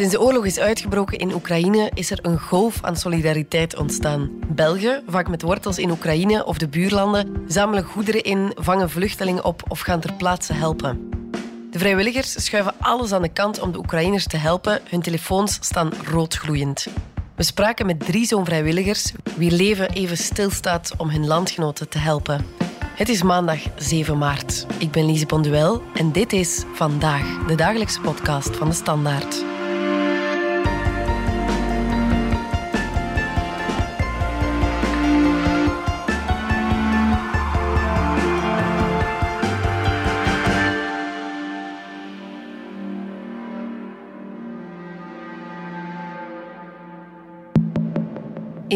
Sinds de oorlog is uitgebroken in Oekraïne is er een golf aan solidariteit ontstaan. Belgen, vaak met wortels in Oekraïne of de buurlanden, zamelen goederen in, vangen vluchtelingen op of gaan ter plaatse helpen. De vrijwilligers schuiven alles aan de kant om de Oekraïners te helpen. Hun telefoons staan roodgloeiend. We spraken met drie zo'n vrijwilligers wie leven even stilstaat om hun landgenoten te helpen. Het is maandag 7 maart. Ik ben Lise Bonduel en dit is Vandaag, de dagelijkse podcast van de Standaard.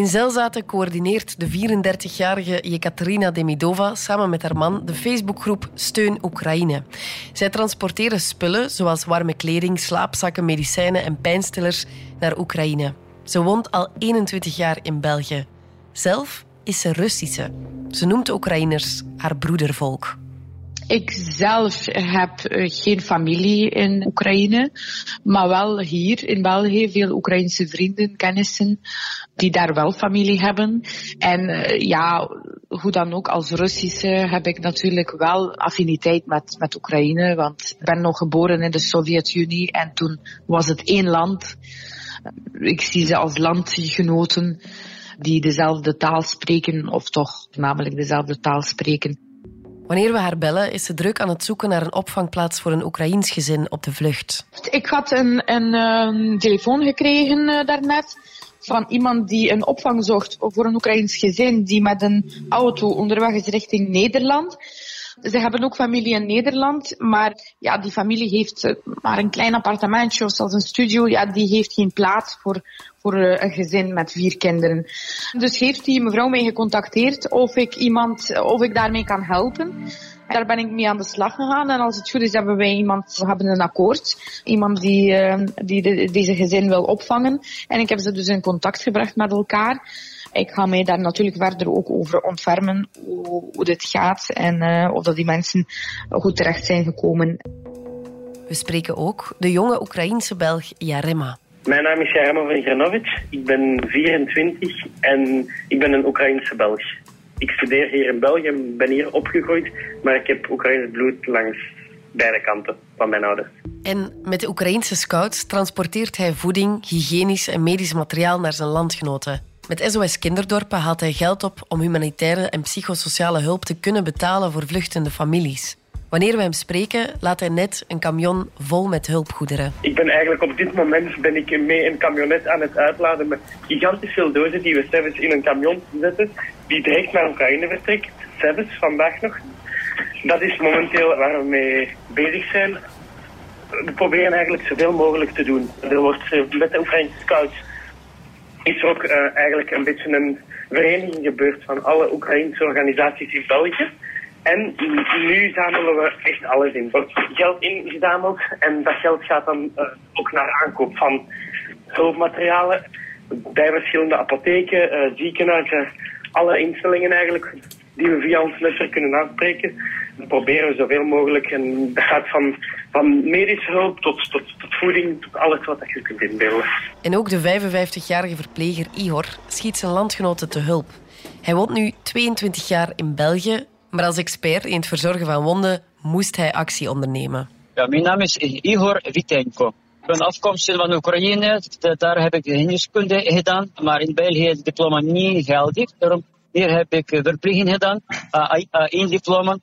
In Zelzaten coördineert de 34-jarige Jekaterina Demidova samen met haar man de Facebookgroep Steun Oekraïne. Zij transporteren spullen zoals warme kleding, slaapzakken, medicijnen en pijnstillers naar Oekraïne. Ze woont al 21 jaar in België. Zelf is ze Russische. Ze noemt de Oekraïners haar broedervolk. Ik zelf heb eh, geen familie in Oekraïne, maar wel hier in België veel Oekraïnse vrienden, kennissen die daar wel familie hebben. En uh, ja, hoe dan ook, als Russische heb ik natuurlijk wel affiniteit met, met Oekraïne, want ik ben nog geboren in de Sovjet-Unie en toen was het één land. Ik zie ze als landgenoten die dezelfde taal spreken, of toch namelijk dezelfde taal spreken. Wanneer we haar bellen, is ze druk aan het zoeken naar een opvangplaats voor een Oekraïens gezin op de vlucht. Ik had een, een, een telefoon gekregen uh, daarnet van iemand die een opvang zocht voor een Oekraïens gezin die met een auto onderweg is richting Nederland. Ze hebben ook familie in Nederland, maar ja, die familie heeft eh, maar een klein appartementje of zelfs een studio. Ja, die heeft geen plaats voor, voor eh, een gezin met vier kinderen. Dus heeft die mevrouw mij gecontacteerd of ik iemand, of ik daarmee kan helpen. Daar ben ik mee aan de slag gegaan en als het goed is hebben wij iemand, we hebben een akkoord. Iemand die, die de, deze gezin wil opvangen. En ik heb ze dus in contact gebracht met elkaar. Ik ga mij daar natuurlijk verder ook over ontfermen hoe, hoe dit gaat en uh, of dat die mensen goed terecht zijn gekomen. We spreken ook de jonge Oekraïense Belg Jarema. Mijn naam is Jarema van Granovic. Ik ben 24 en ik ben een Oekraïense Belg. Ik studeer hier in België en ben hier opgegroeid, maar ik heb Oekraïns bloed langs beide kanten van mijn ouders. En met de Oekraïense scouts transporteert hij voeding, hygiënisch en medisch materiaal naar zijn landgenoten. Met SOS Kinderdorpen haalt hij geld op om humanitaire en psychosociale hulp te kunnen betalen voor vluchtende families. Wanneer we hem spreken, laat hij net een camion vol met hulpgoederen. Ik ben eigenlijk op dit moment ben ik mee een camionet aan het uitladen met gigantisch veel dozen die we zelfs in een camion zetten, die direct naar Oekraïne vertrekt. Zelfs vandaag nog. Dat is momenteel waar we mee bezig zijn. We proberen eigenlijk zoveel mogelijk te doen. Er wordt met de Oekraïnse scouts is ook uh, eigenlijk een beetje een vereniging gebeurd van alle Oekraïnse organisaties in België. En nu zamelen we echt alles in. Er wordt geld ingezameld en dat geld gaat dan uh, ook naar aankoop van hulpmaterialen bij verschillende apotheken, uh, ziekenhuizen, alle instellingen eigenlijk die we via ons netwerk kunnen aanspreken. We proberen zoveel mogelijk en dat gaat van, van medische hulp tot, tot, tot voeding, tot alles wat je kunt inbeelden. En ook de 55-jarige verpleger Ihor schiet zijn landgenoten te hulp. Hij woont nu 22 jaar in België, maar als expert in het verzorgen van wonden moest hij actie ondernemen. Ja, mijn naam is Igor Vitenko. Ik ben afkomstig van Oekraïne, daar heb ik geneeskunde gedaan, maar in België is het diploma niet geldig. Daarom hier heb ik verpleging gedaan, één diploma.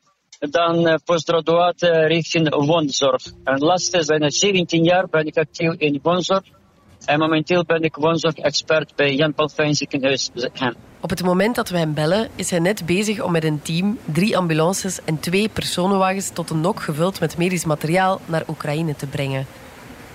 Dan uh, postgraduaat uh, richting woonzorg. En laatste zijn 17 jaar ben ik actief in woonzorg. En momenteel ben ik woonzorg-expert bij Jan Paul Fijn ziekenhuis. Op het moment dat we hem bellen, is hij net bezig om met een team drie ambulances en twee personenwagens tot een nok gevuld met medisch materiaal naar Oekraïne te brengen.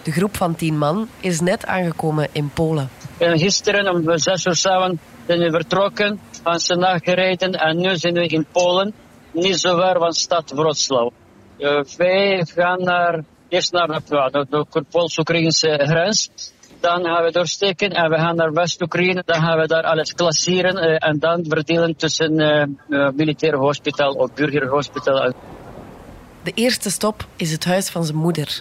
De groep van tien man is net aangekomen in Polen. En gisteren om zes uur s'avonds zijn we vertrokken, van Senach gereden en nu zijn we in Polen, niet zo ver van stad Wrocław. Uh, wij gaan naar, eerst naar de, de, de Pools-Oekraïnse grens. Dan gaan we doorsteken en we gaan naar West-Oekraïne. Dan gaan we daar alles klasseren uh, en dan verdelen tussen uh, militair hospitaal of burgerhospitaal. De eerste stop is het huis van zijn moeder.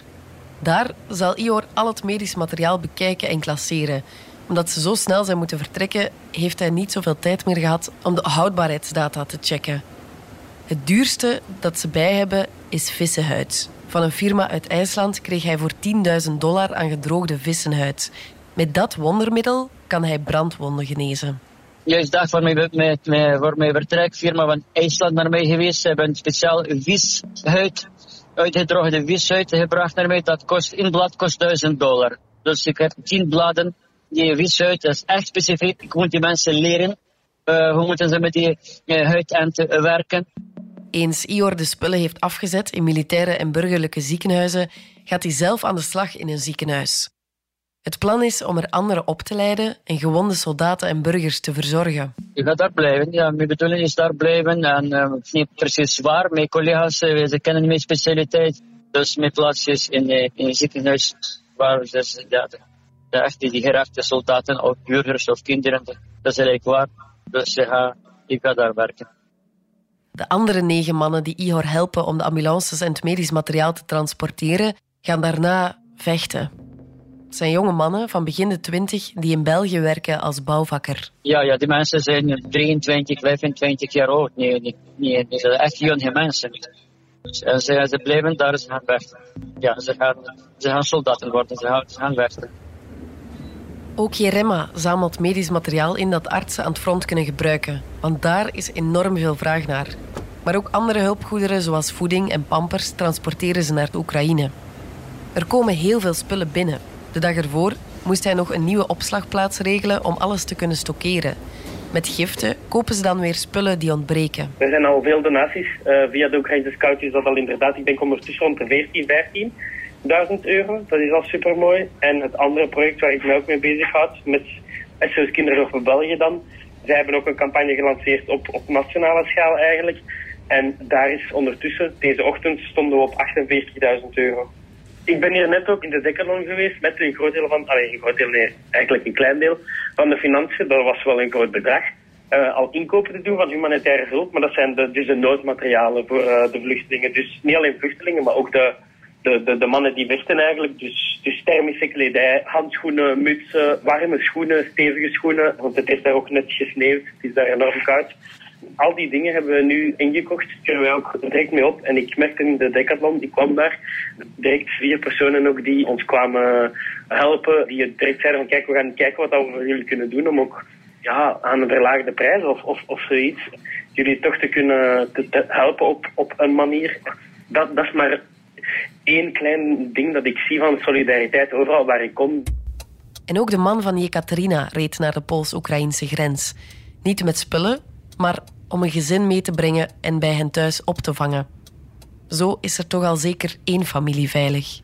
Daar zal Ior al het medisch materiaal bekijken en klasseren. Omdat ze zo snel zijn moeten vertrekken, heeft hij niet zoveel tijd meer gehad om de houdbaarheidsdata te checken. Het duurste dat ze bij hebben is vissenhuid. Van een firma uit IJsland kreeg hij voor 10.000 dollar aan gedroogde vissenhuid. Met dat wondermiddel kan hij brandwonden genezen. Juist dag voor mijn, met, voor mijn vertrekfirma van IJsland naar mij geweest. Ze hebben speciaal vishuid, uitgedroogde vishuid gebracht naar mij. Dat kost, in blad kost 1000 dollar. Dus ik heb 10 bladen. Die vishuid dat is echt specifiek. Ik moet die mensen leren uh, hoe moeten ze met die uh, huid aan te werken. Eens Ior de spullen heeft afgezet in militaire en burgerlijke ziekenhuizen, gaat hij zelf aan de slag in een ziekenhuis. Het plan is om er anderen op te leiden en gewonde soldaten en burgers te verzorgen. Ik ga daar blijven. Ja, mijn bedoeling is daar blijven. En het is niet precies waar. Mijn collega's uh, ze kennen mijn specialiteit. Dus mijn plaats is in, uh, in een ziekenhuis waar dus, ja, de, echte die geraakte soldaten of burgers of kinderen, dat is eigenlijk waar. Dus ik ga daar werken. De andere negen mannen die Ihor helpen om de ambulances en het medisch materiaal te transporteren, gaan daarna vechten. Het zijn jonge mannen van begin de twintig die in België werken als bouwvakker. Ja, ja die mensen zijn 23, 25 jaar oud. Nee, nee, nee, nee zijn echt jonge mensen. En ze, ze blijven daar, ze gaan vechten. Ja, ze gaan, ze gaan soldaten worden, ze gaan, ze gaan vechten. Ook Jeremma zamelt medisch materiaal in dat artsen aan het front kunnen gebruiken, want daar is enorm veel vraag naar. Maar ook andere hulpgoederen zoals voeding en pampers transporteren ze naar de Oekraïne. Er komen heel veel spullen binnen. De dag ervoor moest hij nog een nieuwe opslagplaats regelen om alles te kunnen stockeren. Met giften kopen ze dan weer spullen die ontbreken. Er zijn al veel donaties. Uh, via de Oekraïnse Scout is dat al inderdaad, ik denk ondertussen rond de 14, 15. 1000 euro. Dat is al super mooi. En het andere project waar ik me ook mee bezig houd, met SOS Kinderen over België dan. Zij hebben ook een campagne gelanceerd op, op nationale schaal eigenlijk. En daar is ondertussen, deze ochtend, stonden we op 48.000 euro. Ik ben hier net ook in de Decathlon geweest met een groot deel van, alleen een groot deel, nee, eigenlijk een klein deel van de financiën. Dat was wel een groot bedrag. Uh, al inkopen te doen van humanitaire hulp, maar dat zijn dus de noodmaterialen voor uh, de vluchtelingen. Dus niet alleen vluchtelingen, maar ook de, de, de, de, mannen die vechten eigenlijk. Dus, dus thermische kledij, handschoenen, mutsen, warme schoenen, stevige schoenen. Want het is daar ook net gesneeuwd, het is daar enorm koud. Al die dingen hebben we nu ingekocht, kunnen wij ook direct mee op. En ik merkte in de Decathlon, ik kwam daar, direct vier personen ook die ons kwamen helpen. Die direct zeiden van kijk, we gaan kijken wat we voor jullie kunnen doen om ook ja, aan een verlaagde prijs of, of, of zoiets. Jullie toch te kunnen helpen op, op een manier. Dat, dat is maar één klein ding dat ik zie van solidariteit overal waar ik kom. En ook de man van Jekaterina reed naar de Pools-Oekraïnse grens. Niet met spullen, maar om een gezin mee te brengen en bij hen thuis op te vangen. Zo is er toch al zeker één familie veilig.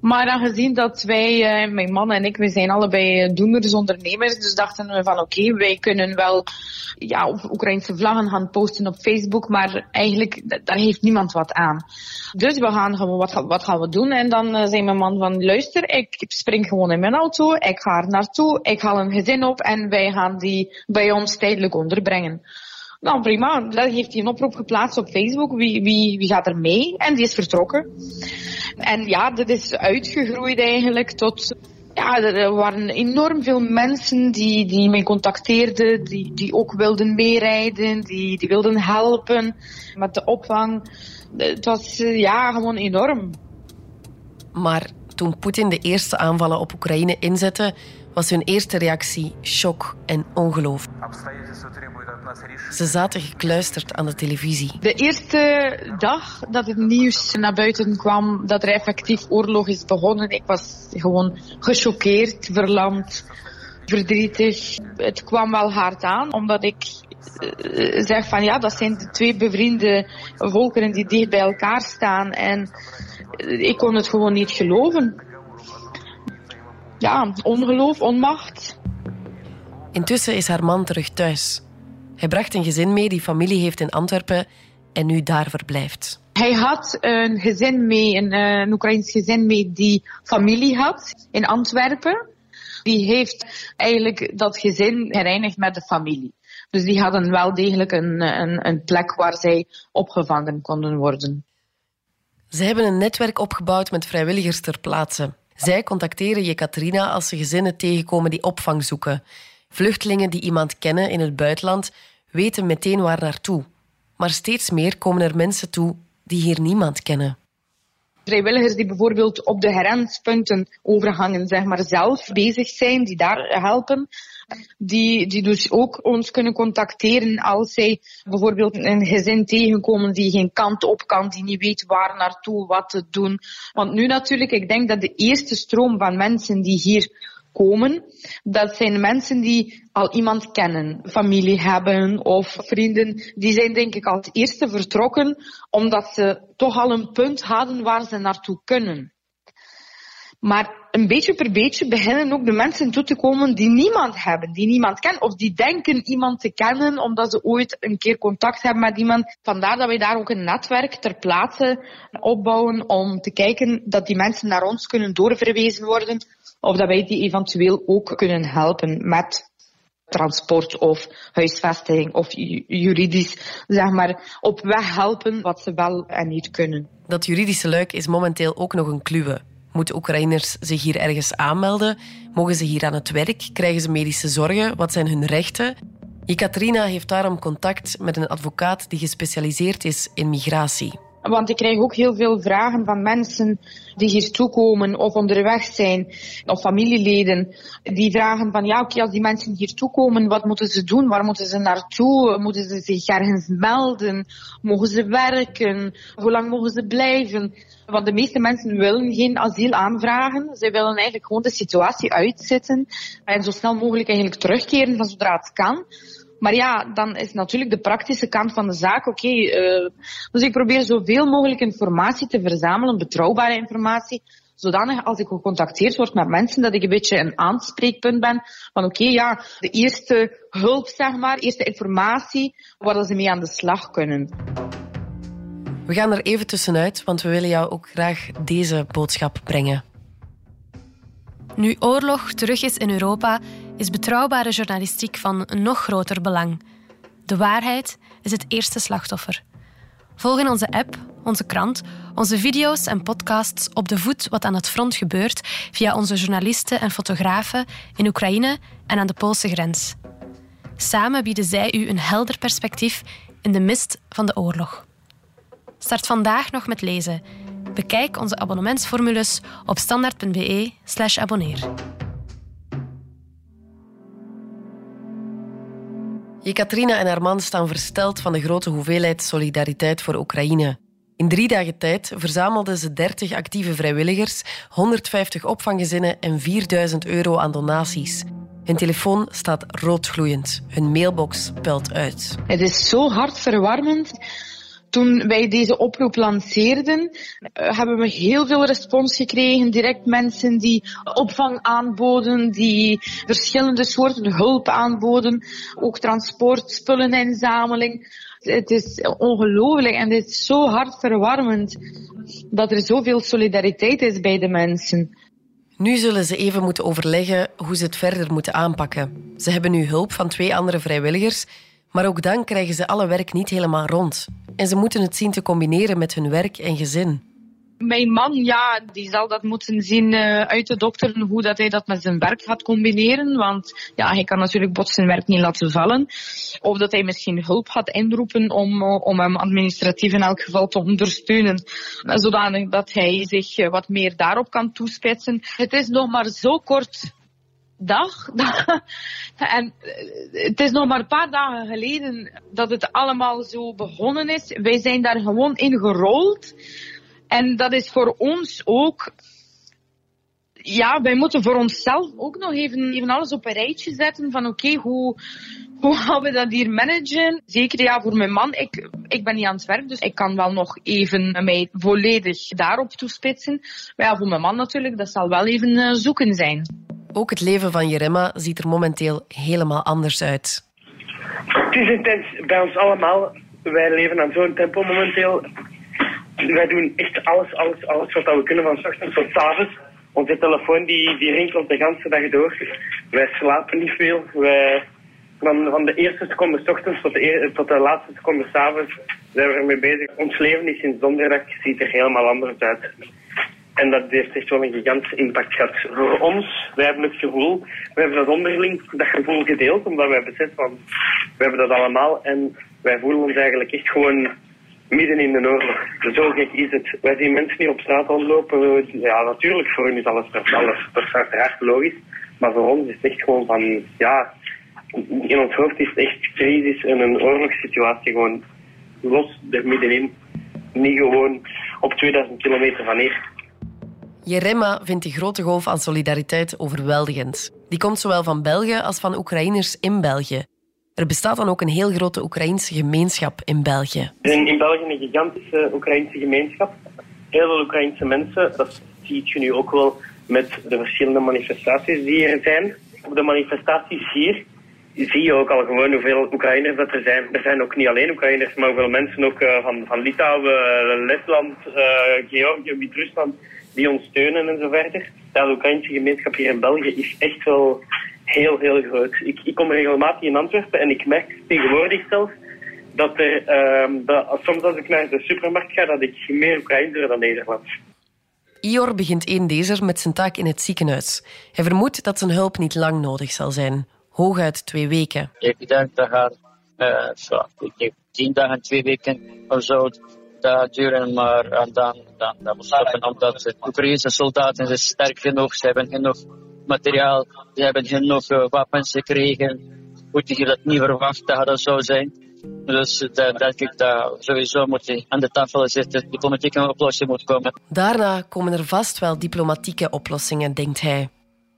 Maar aangezien dat wij, eh, mijn man en ik, we zijn allebei eh, doeners, ondernemers, dus dachten we van oké, wij kunnen wel ja, Oekraïnse vlaggen gaan posten op Facebook, maar eigenlijk, daar heeft niemand wat aan. Dus we gaan gewoon, wat, wat gaan we doen? En dan uh, zei mijn man van, luister, ik spring gewoon in mijn auto, ik ga er naartoe, ik haal een gezin op en wij gaan die bij ons tijdelijk onderbrengen. Nou prima, dan heeft hij een oproep geplaatst op Facebook, wie, wie, wie gaat er mee? En die is vertrokken. En ja, dat is uitgegroeid eigenlijk tot ja, er waren enorm veel mensen die, die mij contacteerden, die, die ook wilden meerijden, die, die wilden helpen met de opvang. Het was ja, gewoon enorm. Maar toen Poetin de eerste aanvallen op Oekraïne inzette, was hun eerste reactie shock en ongeloof. Ze zaten gekluisterd aan de televisie. De eerste dag dat het nieuws naar buiten kwam dat er effectief oorlog is begonnen, ik was gewoon gechoqueerd, verlamd, verdrietig. Het kwam wel hard aan, omdat ik uh, zeg van ja, dat zijn de twee bevriende volkeren die dicht bij elkaar staan. En ik kon het gewoon niet geloven. Ja, ongeloof, onmacht. Intussen is haar man terug thuis. Hij bracht een gezin mee die familie heeft in Antwerpen en nu daar verblijft. Hij had een gezin mee, een, eh, een Oekraïns gezin mee die familie had in Antwerpen. Die heeft eigenlijk dat gezin hereinigd met de familie. Dus die hadden wel degelijk een, een, een plek waar zij opgevangen konden worden. Ze hebben een netwerk opgebouwd met vrijwilligers ter plaatse. Zij contacteren Jekaterina als ze gezinnen tegenkomen die opvang zoeken. Vluchtelingen die iemand kennen in het buitenland weten meteen waar naartoe. Maar steeds meer komen er mensen toe die hier niemand kennen vrijwilligers die bijvoorbeeld op de grenspunten overhangen, zeg maar, zelf bezig zijn, die daar helpen. Die, die dus ook ons kunnen contacteren als zij bijvoorbeeld een gezin tegenkomen die geen kant op kan, die niet weet waar naartoe, wat te doen. Want nu natuurlijk, ik denk dat de eerste stroom van mensen die hier komen, dat zijn mensen die al iemand kennen, familie hebben of vrienden. Die zijn denk ik als eerste vertrokken omdat ze toch al een punt hadden waar ze naartoe kunnen. Maar een beetje per beetje beginnen ook de mensen toe te komen die niemand hebben, die niemand kennen, of die denken iemand te kennen omdat ze ooit een keer contact hebben met iemand. Vandaar dat wij daar ook een netwerk ter plaatse opbouwen om te kijken dat die mensen naar ons kunnen doorverwezen worden, of dat wij die eventueel ook kunnen helpen met transport of huisvesting of juridisch, zeg maar, op weg helpen wat ze wel en niet kunnen. Dat juridische luik is momenteel ook nog een kluwe. Moeten Oekraïners zich hier ergens aanmelden? Mogen ze hier aan het werk? Krijgen ze medische zorgen? Wat zijn hun rechten? Ekaterina heeft daarom contact met een advocaat die gespecialiseerd is in migratie. Want ik krijg ook heel veel vragen van mensen die hier toekomen of onderweg zijn, of familieleden, die vragen van ja, oké, als die mensen hier toekomen, wat moeten ze doen? Waar moeten ze naartoe? Moeten ze zich ergens melden? Mogen ze werken? Hoe lang mogen ze blijven? Want de meeste mensen willen geen asiel aanvragen. Ze willen eigenlijk gewoon de situatie uitzitten en zo snel mogelijk eigenlijk terugkeren van zodra het kan. Maar ja, dan is natuurlijk de praktische kant van de zaak oké. Okay, uh, dus ik probeer zoveel mogelijk informatie te verzamelen, betrouwbare informatie, zodanig als ik gecontacteerd word met mensen, dat ik een beetje een aanspreekpunt ben van oké, okay, ja, de eerste hulp, zeg maar, eerste informatie, waar ze mee aan de slag kunnen. We gaan er even tussenuit, want we willen jou ook graag deze boodschap brengen. Nu oorlog terug is in Europa, is betrouwbare journalistiek van nog groter belang. De waarheid is het eerste slachtoffer. Volg in onze app, onze krant, onze video's en podcasts op de voet wat aan het front gebeurt via onze journalisten en fotografen in Oekraïne en aan de Poolse grens. Samen bieden zij u een helder perspectief in de mist van de oorlog. Start vandaag nog met lezen. Bekijk onze abonnementsformules op standaard.be/slash Jekaterina en haar man staan versteld van de grote hoeveelheid solidariteit voor Oekraïne. In drie dagen tijd verzamelden ze 30 actieve vrijwilligers, 150 opvanggezinnen en 4000 euro aan donaties. Hun telefoon staat roodgloeiend. Hun mailbox pelt uit. Het is zo hartverwarmend toen wij deze oproep lanceerden, uh, hebben we heel veel respons gekregen. Direct mensen die opvang aanboden, die verschillende soorten hulp aanboden. Ook transport, spulleninzameling. Het is ongelooflijk en het is zo hartverwarmend dat er zoveel solidariteit is bij de mensen. Nu zullen ze even moeten overleggen hoe ze het verder moeten aanpakken. Ze hebben nu hulp van twee andere vrijwilligers maar ook dan krijgen ze alle werk niet helemaal rond. En ze moeten het zien te combineren met hun werk en gezin. Mijn man, ja, die zal dat moeten zien uh, uit de dokter hoe dat hij dat met zijn werk gaat combineren. Want ja, hij kan natuurlijk bot zijn werk niet laten vallen. Of dat hij misschien hulp gaat inroepen om, uh, om hem administratief in elk geval te ondersteunen. Zodanig dat hij zich uh, wat meer daarop kan toespitsen. Het is nog maar zo kort dag. en eh, het is nog maar een paar dagen geleden dat het allemaal zo begonnen is. Wij zijn daar gewoon in gerold. En dat is voor ons ook. Ja, wij moeten voor onszelf ook nog even, even alles op een rijtje zetten. Van oké, hoe, hoe gaan we dat hier managen? Zeker ja, voor mijn man. Ik, ik ben niet aan het werk, dus ik kan wel nog even mij volledig daarop toespitsen. Maar ja, voor mijn man natuurlijk, dat zal wel even uh, zoeken zijn. Ook het leven van Jerema ziet er momenteel helemaal anders uit. Het is intens bij ons allemaal. Wij leven aan zo'n tempo momenteel. Wij doen echt alles, alles, alles wat we kunnen van ochtends tot avonds. Onze telefoon die, die rinkelt de hele dag door. Wij slapen niet veel. Van, van de eerste seconde s tot de, tot de laatste seconde s avonds zijn we ermee bezig. Ons leven is sinds donderdag ziet er helemaal anders uit. En dat heeft echt wel een gigantische impact gehad. Voor ons, wij hebben het gevoel, we hebben dat onderling, dat gevoel gedeeld, omdat wij beseffen van, we hebben dat allemaal en wij voelen ons eigenlijk echt gewoon midden in de oorlog. Zo gek is het. Wij zien mensen hier op straat rondlopen. Ja, natuurlijk, voor hun is alles, alles uiteraard logisch. Maar voor ons is het echt gewoon van, ja, in ons hoofd is het echt crisis en een oorlogssituatie gewoon los er middenin. Niet gewoon op 2000 kilometer van hier. Jerema vindt die grote golf aan solidariteit overweldigend. Die komt zowel van België als van Oekraïners in België. Er bestaat dan ook een heel grote Oekraïnse gemeenschap in België. Er in België een gigantische Oekraïnse gemeenschap. Heel veel Oekraïnse mensen, dat zie je nu ook wel met de verschillende manifestaties die er zijn. Op de manifestaties hier zie je ook al gewoon hoeveel Oekraïners dat er zijn. Er zijn ook niet alleen Oekraïners, maar veel mensen ook uh, van, van Litouwen, uh, Letland, uh, Georgië, Wit-Rusland, die ons steunen en zo verder. Ja, de Oekraïnse gemeenschap hier in België is echt wel heel, heel groot. Ik, ik kom regelmatig in Antwerpen en ik merk tegenwoordig zelfs dat er, ehm, dat, soms als ik naar de supermarkt ga, dat ik meer Oekraïners dan Nederlands. Ior begint één deze met zijn taak in het ziekenhuis. Hij vermoedt dat zijn hulp niet lang nodig zal zijn. Hooguit twee weken. Ik denk dat gaat uh, tien dagen, twee weken of zo dat duren. Maar en dan, dan, dan moet stoppen omdat de Oekraïnse soldaten zijn sterk genoeg. Ze hebben genoeg materiaal. Ze hebben genoeg uh, wapens gekregen. Moet je dat niet verwacht dat dat zou zijn. Dus uh, denk ik dat sowieso moet aan de tafel zitten, diplomatieke oplossing moet komen. Daarna komen er vast wel diplomatieke oplossingen, denkt hij.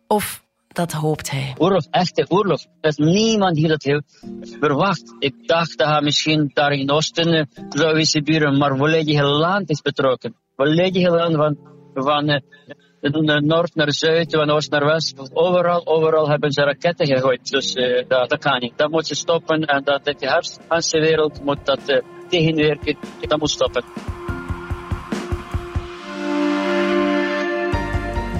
Of dat hoopt hij. Oorlog, echte oorlog. Er is niemand die dat heeft verwacht. Ik dacht dat hij misschien daar in Oosten zou buren, maar volledig land is betrokken. Volledig land van, van uh, noord naar zuid, van oost naar west. Overal, overal hebben ze raketten gegooid. Dus dat, kan niet. Dat moet ze stoppen en dat de hele wereld moet dat tegenwerken. Dat moet stoppen.